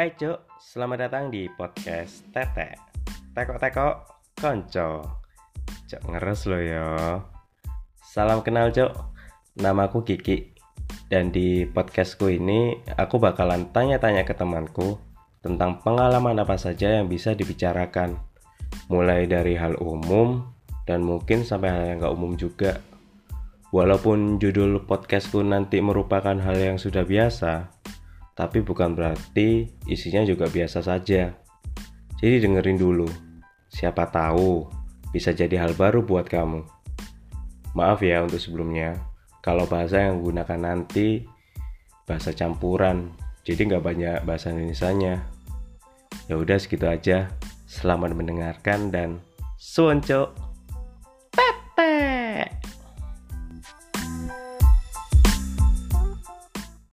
Hai Cuk, selamat datang di podcast Tete. Teko-teko konco. Cuk ngeres lo ya Salam kenal Cuk, namaku Kiki. Dan di podcastku ini aku bakalan tanya-tanya ke temanku Tentang pengalaman apa saja yang bisa dibicarakan. Mulai dari hal umum dan mungkin sampai hal yang gak umum juga. Walaupun judul podcastku nanti merupakan hal yang sudah biasa, tapi bukan berarti isinya juga biasa saja. Jadi dengerin dulu, siapa tahu bisa jadi hal baru buat kamu. Maaf ya untuk sebelumnya, kalau bahasa yang gunakan nanti bahasa campuran, jadi nggak banyak bahasa Indonesia-nya. Ya udah segitu aja. Selamat mendengarkan dan cok.